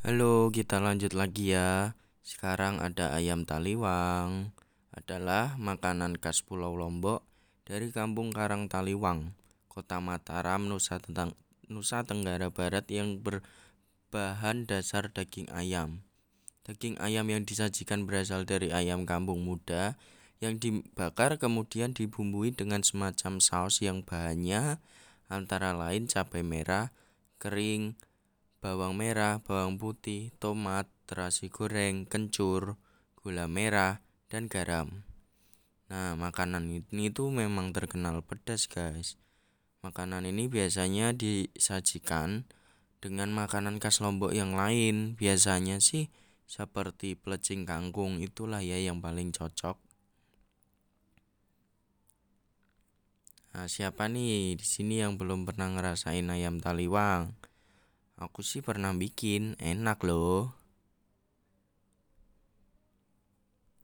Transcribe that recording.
Halo, kita lanjut lagi ya. Sekarang ada ayam taliwang. Adalah makanan khas Pulau Lombok dari Kampung Karang Taliwang, Kota Mataram, Nusa, Tentang, Nusa Tenggara Barat yang berbahan dasar daging ayam. Daging ayam yang disajikan berasal dari ayam kampung muda yang dibakar kemudian dibumbui dengan semacam saus yang bahannya antara lain cabai merah, kering, bawang merah, bawang putih, tomat, terasi goreng, kencur, gula merah, dan garam. Nah, makanan ini tuh memang terkenal pedas, guys. Makanan ini biasanya disajikan dengan makanan khas Lombok yang lain. Biasanya sih seperti pelecing kangkung itulah ya yang paling cocok. Nah, siapa nih di sini yang belum pernah ngerasain ayam taliwang? Aku sih pernah bikin, enak loh.